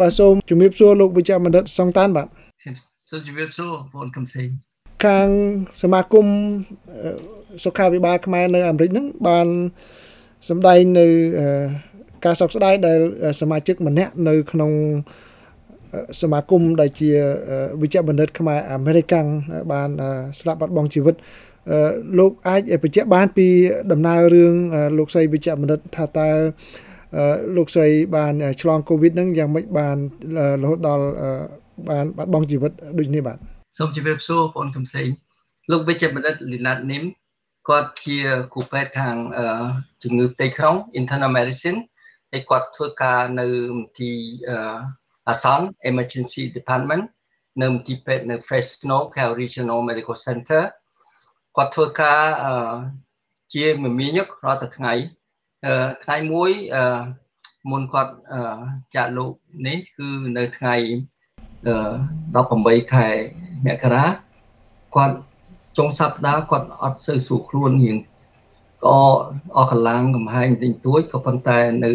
បាទសូមជំរាបសួរលោកវិជ្ជបណ្ឌិតសុងតានបាទសូមជម្រាបសួរបងកំសីខាងសមាគមសុខាភិបាលខ្មែរនៅអាមេរិកហ្នឹងបានសម្ដែងនៅការសោកស្ដាយដែលសមាជិកម្នាក់នៅក្នុងសមាគមដែលជាវិជ្ជបណ្ឌិតខ្មែរអាមេរិកាំងបានស្លាប់បាត់បង់ជីវិតលោកអាចបញ្ជាក់បានពីដំណើររឿងលោកស្រីវិជ្ជបណ្ឌិតថាតើ លោកស្រីបានឆ្លងកូវីដហ្នឹងយ៉ាងម៉េចបានរហូតដល់បានបាត់បង់ជីវិតដូចនេះបាទសូមជម្រាបសួរបងកំសែងលោកវិជ្ជបណ្ឌិតលីណាតនីមគាត់ជាគ្រូពេទ្យខាងជំងឺផ្ទៃក្នុង internal medicine ហើយគាត់ធ្វើការនៅមន្ទីរអាសន្ន emergency department នៅមន្ទីរពេទ្យនៅ Fresno Cal Regional Medical Center គាត់ធ្វើការជាមមាញឹករាល់តែថ្ងៃ ថ្ងៃមួយមុនគាត់ចាក់លោកនេះគឺនៅថ្ងៃ18ខែមករាគាត់ចុងសប្តាហ៍គាត់អត់សូវស្រួលខ្លួនហៀងក៏អស់កម្លាំងកំហែងបន្តិចតួចក៏ប៉ុន្តែនៅ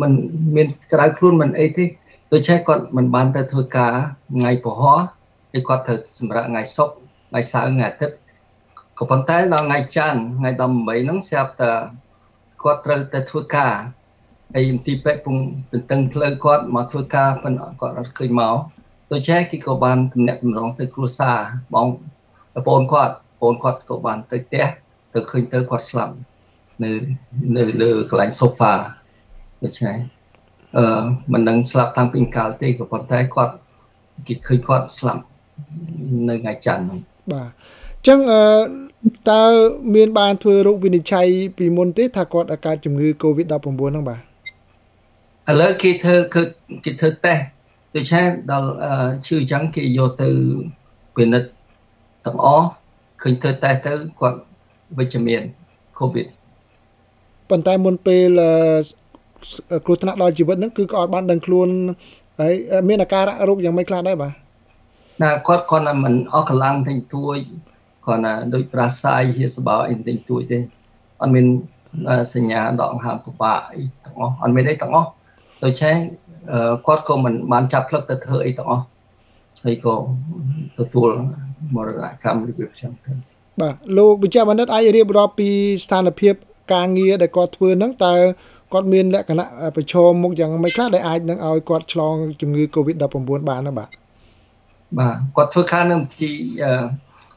មិនមានក្រៅខ្លួនមិនអីទេដូច្នេះគាត់មិនបានទៅធ្វើការថ្ងៃពហោះគឺគាត់ត្រូវសម្រាប់ថ្ងៃសុក្រថ្ងៃសៅរ៍ថ្ងៃអាទិត្យ ក៏ប៉ុន្តែដល់ថ្ងៃច័ន្ទថ្ងៃ18ហ្នឹងស្រាប់តែគាត់ត្រូវទៅធ្វើការហើយមន្ទីរពេទ្យពងទន្ទឹងផ្លូវគាត់មកធ្វើការប៉ុន្តែគាត់អត់ឃើញមកដូច្នេះគេក៏បានទំនាក់ទំនងទៅគ្រួសារបងប្អូនគាត់បងគាត់ក៏បានទៅផ្ទះទៅឃើញទៅគាត់ស្លាប់នៅនៅលើកន្លែង sofa ដូច្នេះអឺមិនដឹងស្លាប់តាំងពីកាលទេក៏ប៉ុន្តែគាត់គេឃើញគាត់ស្លាប់នៅថ្ងៃច័ន្ទហ្នឹងបាទអញ្ចឹងអឺតើមានបានធ្វើរោគវិនិច្ឆ័យពីមុនទេថាគាត់កើតជំងឺ Covid-19 ហ្នឹងបាទឥឡូវគេធ្វើគឺគេធ្វើតេស្តដូច្នេះដល់ឈឺអញ្ចឹងគេយកទៅពិនិត្យទាំងអស់ឃើញធ្វើតេស្តទៅគាត់វិជ្ជមាន COVID ប៉ុន្តែមុនពេលគ្រោះថ្នាក់ដល់ជីវិតហ្នឹងគឺគាត់បានដឹងខ្លួនហើយមានអាការៈរោគយ៉ាងម៉េចខ្លះដែរបាទណាគាត់គាត់តែមិនអស់កម្លាំងទិញទួយ គាត់ណាដូចប្រាសាយជាសបោអីទិញទួយទេអត់មានសញ្ញាដកហើមពិបាកអីទាំងអស់អត់មានអីទាំងអស់ដូច្នេះគាត់ក៏មិនបានចាប់ផ្លឹកទៅធ្វើអីទាំងអស់ហើយក៏ទទួលមរណកម្មរបៀបចឹងទៅបាទលោកវិជ្ជបណ្ឌិតអាចរៀបរាប់ពីស្ថានភាពការងារដែលគាត់ធ្វើហ្នឹងតើគាត់មានលក្ខណៈប្រឈមមុខយ៉ាងម៉េចខ្លះដែលអាចនឹងឲ្យគាត់ឆ្លងជំងឺ Covid-19 បានណាបាទបាទគាត់ធ្វើការនៅទី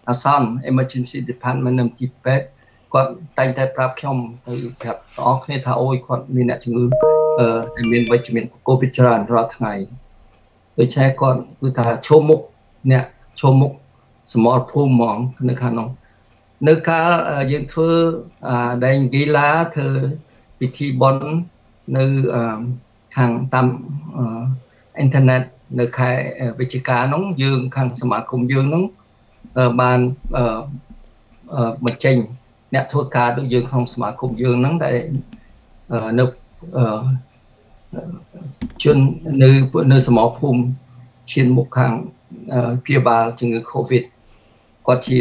អាសន្ន emergency department នៅទីពេទ្យគាត់តែងតែប្រាប់ខ្ញុំទៅប្រាប់បងប្អូនគ្នាថាអូយគាត់មានអ្នកជំងឺអឺមានវិជ្ជមាន COVID ច្រើនរាល់ថ្ងៃដូច្នេះគាត់គឺថាឈុំមុខអ្នកឈុំមុខសមរភូមិហ្មងនៅខាងនោះនៅកាលយើងធ្វើដែងហ្គីឡាធ្វើពិធីបុណ្យនៅខាងតាមអ៊ីនធឺណិតនៅខែវិច្ឆិកានោះយើងខាងសមាគមយើងនោះ បានបញ្ចេញអ្នកធ្វើការដូចយើងក្នុងសមាគមយើងហ្នឹងដែលនៅជននៅនៅសមរភូមិឈានមុខខាងព្យាបាលជំងឺ Covid គាត់ជា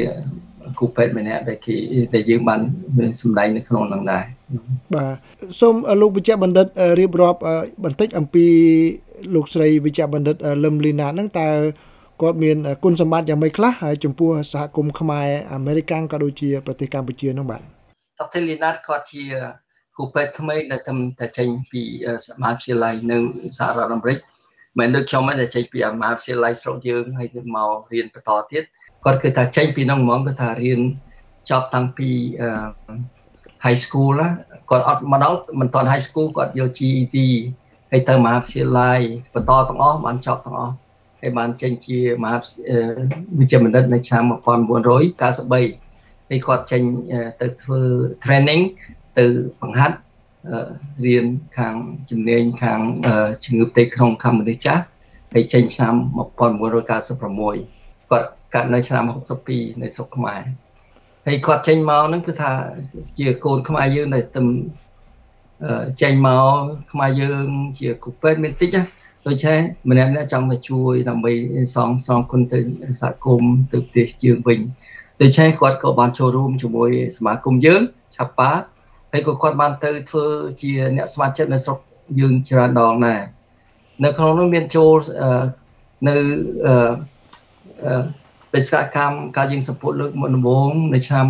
គូពេទ្យម្នាក់ដែលគេដែលយើងបានសម្ដែងនៅក្នុងហ្នឹងដែរបាទសូមលោកវិជ្ជបណ្ឌិតរៀបរាប់បន្តិចអំពីលោកស្រីវិជ្ជបណ្ឌិតលឹមលីណាហ្នឹងតើ គាត់មានគុណសម្បត្តិយ៉ាងម៉េចខ្លះហើយចំពោះសហគមន៍ខ្មែរអាមេរិកក៏ដូចជាប្រទេសកម្ពុជានោះបាទដុកទ័រលីណាតគាត់ជាគ្រូពេទ្យថ្មីដែលតែចេញពីមហាវិទ្យាល័យនៅសហរដ្ឋអាមេរិកមិនដូចខ្ញុំទេចេញពីមហាវិទ្យាល័យស្រុកយើងហើយមករៀនបន្តទៀតគាត់គឺថាចេញពីនោះហ្មងគឺថារៀនចប់តាំងពី high school គាត់អត់មកដល់មិនទាន់ high school គាត់យក GED ហើយទៅមហាវិទ្យាល័យបន្តទាំងអស់បានចប់ទាំងអស់ ហើយបានចេញជាមហាវិជ្ជាបណ្ឌិតនៅឆ្នាំ1993ហើយគាត់ចេញទៅធ្វើ training ទៅបង្ហាត់រៀនខាងជំនាញខាងជំងឺផ្ទៃក្នុងខាងមនុស្សចាស់ហើយចេញឆ្នាំ1996គាត់កើតនៅឆ្នាំ62នៅស្រុកខ្មែរហើយគាត់ចេញមកហ្នឹងគឺថាជាកូនខ្មែរយើងដែលទៅចេញមកខ្មែរយើងជាគូពេទ្យមានតិចណា ដូច្នេះម្នាក់ម្នាក់ចង់ទៅជួយដើម្បីសងសងគុណទៅសហគមន៍ទៅប្រទេសយើងវិញដូច្នេះគាត់ក៏បានចូលរួមជាមួយសមាគមយើងឆាប៉ាហើយក៏គាត់បានទៅធ្វើជាអ្នកស្ម័គ្រចិត្តនៅស្រុកយើងច្រើនដងដែរនៅក្នុងនោះមានចូលនៅអឺបេសកកម្មការយើងសពុតលើកមុនដំបូងនៅឆ្នាំ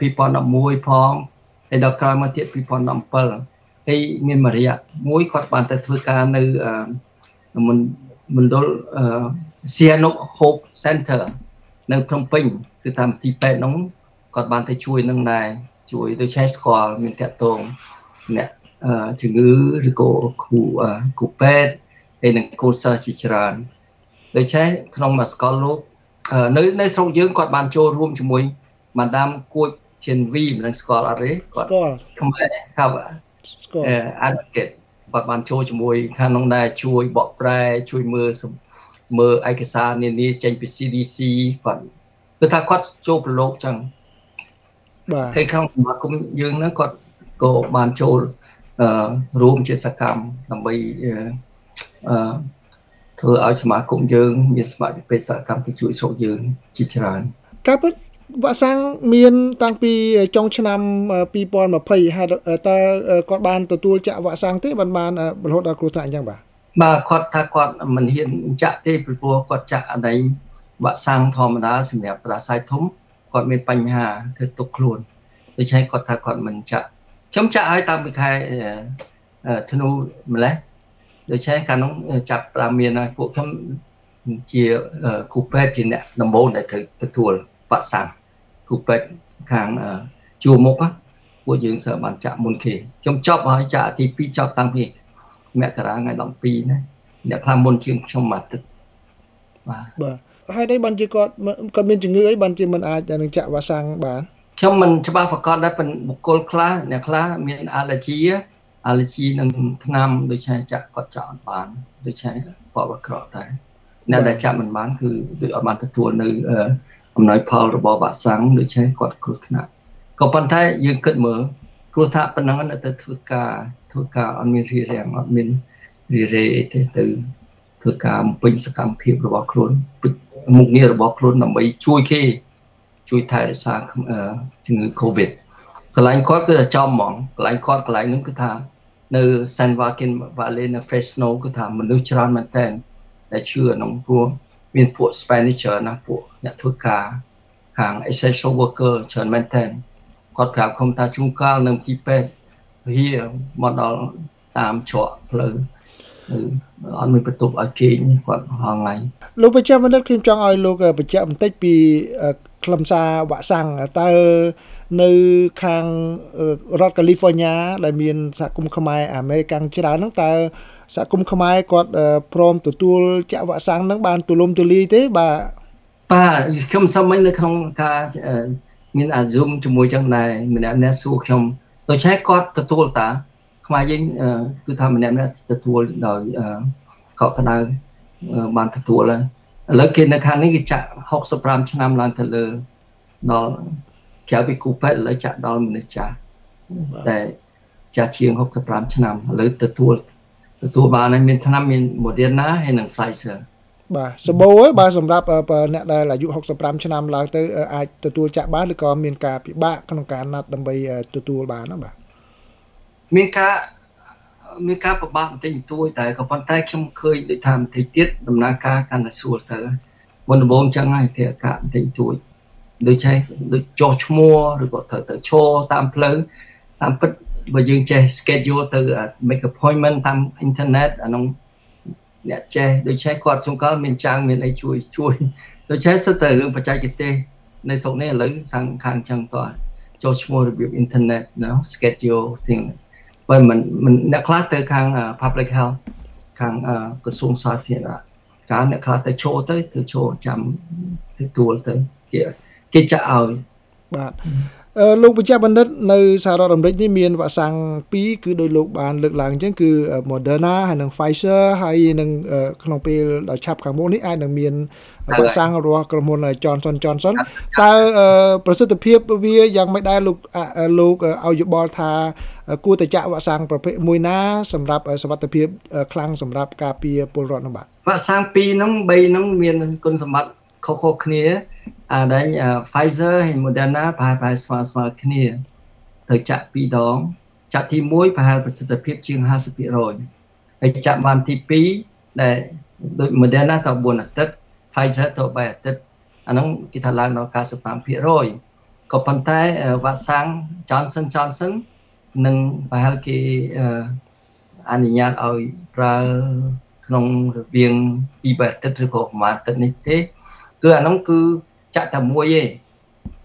2011ផងហើយដល់ក្រោយមកទៀត2017 ហើយមានមរិយមួយគាត់បានទៅធ្វើការនៅមណ្ឌល Sihanouk Hope Center នៅភ្នំពេញគឺតាមទីពេទ្យនោះគាត់បានទៅជួយនឹងដែរជួយទៅឆែស្គាល់មានតាក់ទងអ្នកជំងឺឬក៏គ្រូគ្រូពេទ្យហើយនឹងគូសិស្សជាច្រើនដូច្នេះក្នុងមួយសកលលោកនៅនៅស្រុកយើងគាត់បានចូលរួមជាមួយម៉ាដាមគួចជានវីមិនដឹងស្គាល់អត់ទេគាត់ស្គាល់ខ្មែរថាស្គាល់ advocate គាត់បានចូលជាមួយខាងនោះដែរជួយបកប្រែជួយមើលមើលឯកសារនានាចេញពី CDC គាត់គឺថាគាត់ចូលប្រឡូកចឹងបាទហើយក្នុងសមាគមយើងហ្នឹងគាត់ក៏បានចូលអឺរួមជាសកម្មដើម្បីអឺធ្វើឲ្យសមាគមយើងមានសមាជិកពេទ្យសកម្មទៅជួយស្រុកយើងជាច្រើនការពិត វ៉ាក់សាំងមានតាំងពីចុងឆ្នាំ2020ហើយតើគាត់បានទទួលចាក់វ៉ាក់សាំងទេបានបានរហូតដល់គ្រោះថ្នាក់អញ្ចឹងបាទបាទគាត់ថាគាត់មិនហ៊ានចាក់ទេព្រោះគាត់ចាក់អីវ៉ាក់សាំងធម្មតាសម្រាប់ប្រាសាយធំគាត់មានបញ្ហាធ្វើទុកខ្លួនដូច្នេះគាត់ថាគាត់មិនចាក់ខ្ញុំចាក់ឲ្យតាំងពីខែធ្នូម្លេះដូច្នេះកាលនោះចាប់ប្រាមានហើយពួកខ្ញុំជាគូពេទ្យជាអ្នកដំបូងដែលត្រូវទទួលវ៉ាក់សាំង គូពេទ្យខាងជួរមុខពួកយើងសើបានចាក់មុនគេខ្ញុំចប់ហើយចាក់ទី2ចប់តាំងពីមករាថ្ងៃ12ណាអ្នកខ្លះមុនជាងខ្ញុំមួយទឹកបាទបាទហើយនេះបានជាគាត់គាត់មានជំងឺអីបានជាមិនអាចនឹងចាក់វ៉ាក់សាំងបានខ្ញុំមិនច្បាស់ប្រកាសដែរប៉ុន្តែបុគ្គលខ្លះអ្នកខ្លះមាន allergy allergy នឹងថ្នាំដូចជាចាក់គាត់ចាក់អត់បានដូចជាបបក្រក់ដែរអ្នកដែលចាក់មិនបានគឺដូចអត់បានទទួលនៅ អំណោយផលរបស់វ៉ាក់សាំងដូចជាគាត់គ្រោះថ្នាក់ក៏ប៉ុន្តែយើងគិតមើលគ្រោះថ្នាក់ប៉ុណ្ណឹងនៅទៅធ្វើការធ្វើការអត់មានរីរាំងអត់មានរីរេទេទៅធ្វើការបំពេញសកម្មភាពរបស់ខ្លួនមុខងាររបស់ខ្លួនដើម្បីជួយគេជួយថែរក្សាជំងឺ Covid កន្លែងគាត់គឺតែចំហ្មងកន្លែងគាត់កន្លែងហ្នឹងគឺថានៅ San Joaquin Valley នៅ Fresno គឺថាមនុស្សច្រើនមែនតើដែលជឿក្នុងព្រោះ មានពួក Spanish ច្រើនណាស់ពួកអ្នកធ្វើការខាង essential worker ច្រើនមែនតើគាត់ប្រាប់ខ្ញុំថាជួនកាលនៅទីពេទ្យហៀមកដល់តាមច្រកផ្លូវអត់មានបន្ទប់ឲ្យគេងគាត់ហងៃលោកបញ្ជាក់មិនដឹងខ្ញុំចង់ឲ្យលោកបញ្ជាក់បន្តិចពី ខ្លឹមសារវ៉ាក់សាំងតើនៅខាងរដ្ឋកាលីហ្វ័រញ៉ាដែលមានសហគមន៍ខ្មែរអាមេរិកច្រើនហ្នឹងតើសហគមន៍ខ្មែរគាត់ព្រមទទួលចាក់វ៉ាក់សាំងហ្នឹងបានទូលំទូលាយទេបាទបាទខ្ញុំសូមមិញនៅក្នុងការមានអា Zoom ជាមួយចឹងដែរម្នាក់ម្នាក់សួរខ្ញុំដូច្នេះគាត់ទទួលតាខ្មែរយើងគឺថាម្នាក់ម្នាក់ទទួលដោយកក់ក្ដៅបានទទួលហើយ ឥឡូវគេនៅខាងនេះគេចាក់65ឆ្នាំឡើងទៅលើដល់ក្រៅពីគូពេទ្យឥឡូវចាក់ដល់មនុស្សចាស់តែចាស់ជាង65ឆ្នាំឥឡូវទទួលទទួលបានហើយមានឆ្នាំមាន Moderna ហើយនិង Pfizer បាទសម្បូរបាទសម្រាប់អ្នកដែលអាយុ65ឆ្នាំឡើងទៅអាចទទួលចាក់បានឬក៏មានការពិបាកក្នុងការណាត់ដើម្បីទទួលបានណាបាទមានការ មានការប្របាក់បន្តិចបន្តួចតែក៏ប៉ុន្តែខ្ញុំឃើញដូចថាបន្តិចទៀតដំណើរការកាន់តែស្រួលទៅមុនដំបូងចឹងហើយទេអាកាសបន្តិចបន្តួចដូចឆេះដូចចោះឈ្មោះឬក៏ត្រូវទៅឈរតាមផ្លូវតាមពិតបើយើងចេះ schedule ទៅ make appointment តាម internet អានោះអ្នកចេះដូចឆេះគាត់ជួនកលមានចាងមានអីជួយជួយដូចឆេះសិតតែរឿងបច្ចេកទេសនៅស្រុកនេះឥឡូវសាំងខាងចឹងតោះចុះឈ្មោះរបៀប internet ណា schedule thing បើមិនមិនអ្នកខ្លះទៅខាង public health ខាងក្រសួងសាធារណៈការអ្នកខ្លះទៅចូលទៅទៅចូលចាំទទួលទៅគេគេចាក់ឲ្យបាទលោកបញ្ជាបណ្ឌិតនៅសហរដ្ឋអាមេរិកនេះមានវ៉ាក់សាំង2គឺដោយលោកបានលើកឡើងអញ្ចឹងគឺ Moderna ហើយនិង Pfizer ហើយនឹងក្នុងពេលដល់ឆាប់ខាងមុខនេះអាចនឹងមានវ៉ាក់សាំងរបស់ក្រុមហ៊ុន Johnson Johnson តើប្រសិទ្ធភាពវាយ៉ាងម៉េចដែរលោកលោកឲ្យយោបល់ថា គួរតែចាក់វ៉ាក់សាំងប្រភេទមួយណាសម្រាប់សុវត្ថិភាពខ្លាំងសម្រាប់ការពារពលរដ្ឋនោះបាទវ៉ាក់សាំង2ហ្នឹង3ហ្នឹងមានគុណសម្បត្តិខុសៗគ្នាអាដែល Pfizer ហើយ Moderna ប្រហែលប្រហែលស្មើស្មើគ្នាទៅចាក់2ដង ចាក់ទី1ប្រហែលប្រសិទ្ធភាពជាង50%ហើយចាក់បានទី2ដែលដូច Moderna ទៅ4អាទិត្យ Pfizer ទៅ3អាទិត្យអាហ្នឹងគេថាឡើងដល់95%ក៏ប៉ុន្តែវ៉ាក់សាំង Johnson Johnson នឹងប្រហែលគេអនុញ្ញាតឲ្យប្រើក្នុងរវាង2អាទិត្យឬក៏ប្រហែលអាទិត្យនេះទេគឺអានោះគឺចាក់តែមួយទេ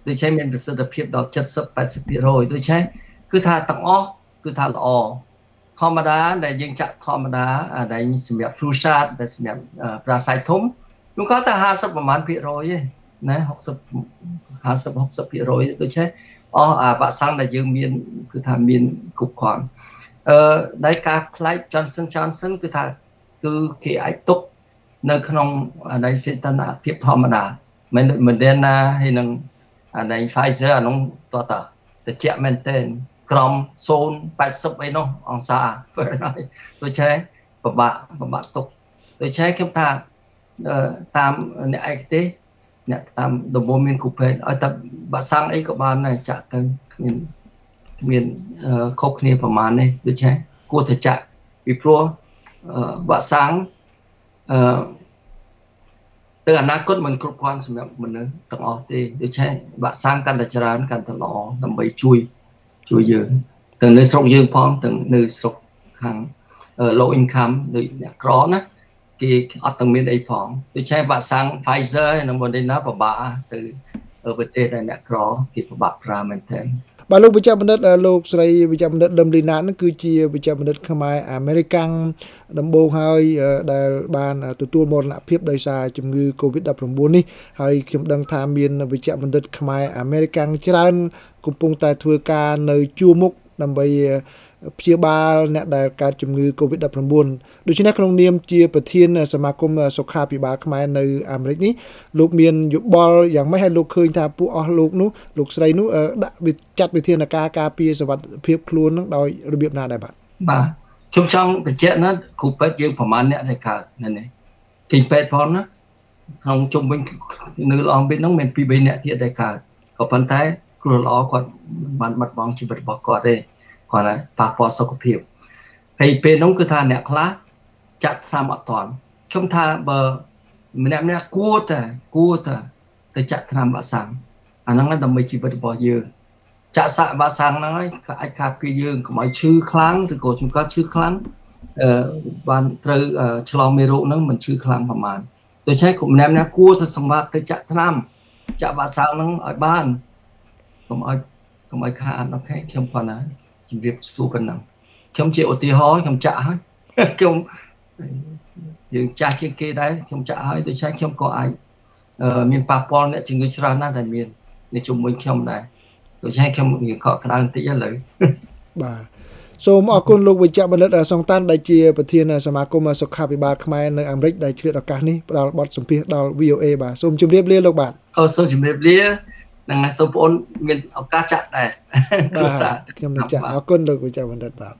ដូច្នេះមានប្រសិទ្ធភាពដល់70 80%ដូច្នេះគឺថាទាំងអស់គឺថាល្អធម្មតាដែលយើងចាក់ធម្មតាដែលសម្រាប់ flu shot ដែលសម្រាប់ប្រាសាយធំនោះគាត់តែ50ប្រហែលភាគរយទេណា60 50 60ភាគរយដូច្នេះ អស់អាវ៉ាក់សាំងដែលយើងមានគឺថាមានគ្រប់គ្រាន់អឺដែលការផ្លែក Johnson Johnson គឺថាគឺគេអាចទុកនៅក្នុងអានៃសេតនាភាពធម្មតាមិន Moderna ហើយនឹងអានៃ Pfizer អានោះតតតិចមែនទែនក្រម080អីនោះអង្សា Fahrenheit ដូច្នេះពិបាកពិបាកទុកដូច្នេះខ្ញុំថាតាមអ្នកឯកទេស អ្នកតាមដំបូងមានគូពេទ្យឲ្យតែបាក់សាំងអីក៏បានដែរចាក់ទៅគ្មានគ្មានខុសគ្នាប្រហែលនេះដូច្នេះគួរតែចាក់ពីព្រោះបាក់សាំងអឺទៅអនាគតមិនគ្រប់គ្រាន់សម្រាប់មនុស្សទាំងអស់ទេដូច្នេះបាក់សាំងកាន់តែច្រើនកាន់តែល្អដើម្បីជួយជួយយើងទាំងនៅស្រុកយើងផងទាំងនៅស្រុកខាង low income ដូចអ្នកក្រណា គេអត់ទាំងមានអីផងដូច្នេះវ៉ាក់សាំង Pfizer និង Moderna ពិបាកទៅប្រទេសដែលអ្នកក្រគេពិបាកប្រើមែនទែនបាទលោកវិជ្ជបណ្ឌិតលោកស្រីវិជ្ជបណ្ឌិតលឹមលីណានឹងគឺជាវិជ្ជបណ្ឌិតខ្មែរអាមេរិកាំងដំបូងហើយដែលបានទទួលមរណភាពដោយសារជំងឺ Covid-19 នេះហើយខ្ញុំដឹងថាមានវិជ្ជបណ្ឌិតខ្មែរអាមេរិកាំងច្រើន កំពុងតែធ្វើការនៅជួរមុខដើម្បី ព្យាបាលអ្នកដែលកើតជំងឺ Covid-19 ដូច្នេះក្នុងនាមជាប្រធានសមាគមសុខាភិបាលខ្មែរនៅអាមេរិកនេះលោកមានយោបល់យ៉ាងម៉េចឲ្យលោកឃើញថាពួកអស់លោកនោះលោកស្រីនោះដាក់ចាត់វិធានការការពារសុវត្ថិភាពខ្លួននឹងដោយរបៀបណាដែរបាទបាទខ្ញុំចង់បញ្ជាក់ណាគ្រូពេទ្យយើងប្រហែលអ្នកដែលកើតនៅនេះទីពេទ្យផងណាក្នុងជុំវិញនៅឡងបិទហ្នឹងមាន2 3អ្នកទៀតដែលកើតក៏ប៉ុន្តែ គ្រូល្អគាត់បានបាត់បង់ជីវិតរបស់គាត់ទេ គាត់ណាប៉ះពាល់សុខភាពហើយពេលនោះគឺថាអ្នកខ្លះចាក់ថ្នាំអត់តាន់ខ្ញុំថាបើម្នាក់ម្នាក់គួរតែគួរតែទៅចាក់ថ្នាំវ៉ាក់សាំងអាហ្នឹងដើម្បីជីវិតរបស់យើងចាក់សាក់វ៉ាក់សាំងហ្នឹងហើយក៏អាចការពារយើងកុំឲ្យឈឺខ្លាំងឬក៏ជួនកាលឈឺខ្លាំងអឺបានត្រូវឆ្លងមេរោគហ្នឹងមិនឈឺខ្លាំងប្រហែលដូច្នេះគុំម្នាក់ម្នាក់គួរទៅសម្រាប់ទៅចាក់ថ្នាំចាក់វ៉ាក់សាំងហ្នឹងឲ្យបានកុំឲ្យកុំឲ្យខាតអូខេខ្ញុំគាត់ណា ជំរាបសួរប៉ុណ្ណឹងខ្ញុំជាឧទាហរណ៍ខ្ញុំចាក់ហើយខ្ញុំយើងចាស់ជាងគេដែរខ្ញុំចាក់ហើយដូច្នេះខ្ញុំក៏អាចមានប៉ះពាល់អ្នកជំងឺច្រើនណាស់ដែលមាននៅជុំវិញខ្ញុំដែរដូច្នេះខ្ញុំរៀងកក់ក្ដៅបន្តិចឥឡូវបាទសូមអរគុណលោកវិជ្ជបណ្ឌិតសុងតាន់ដែលជាប្រធានសមាគមសុខាភិបាលខ្មែរនៅអាមេរិកដែលឆ្លៀតឱកាសនេះផ្ដល់បទសម្ភាសដល់ VOA បាទសូមជម្រាបលាលោកបាទអូសូមជម្រាបលា នឹងសូមបងប្អូនមានឱកាសចាក់ដែរគ្រួសារខ្ញុំនឹងចាក់អរគុណលោកវិជ្ជបណ្ឌិតបាទ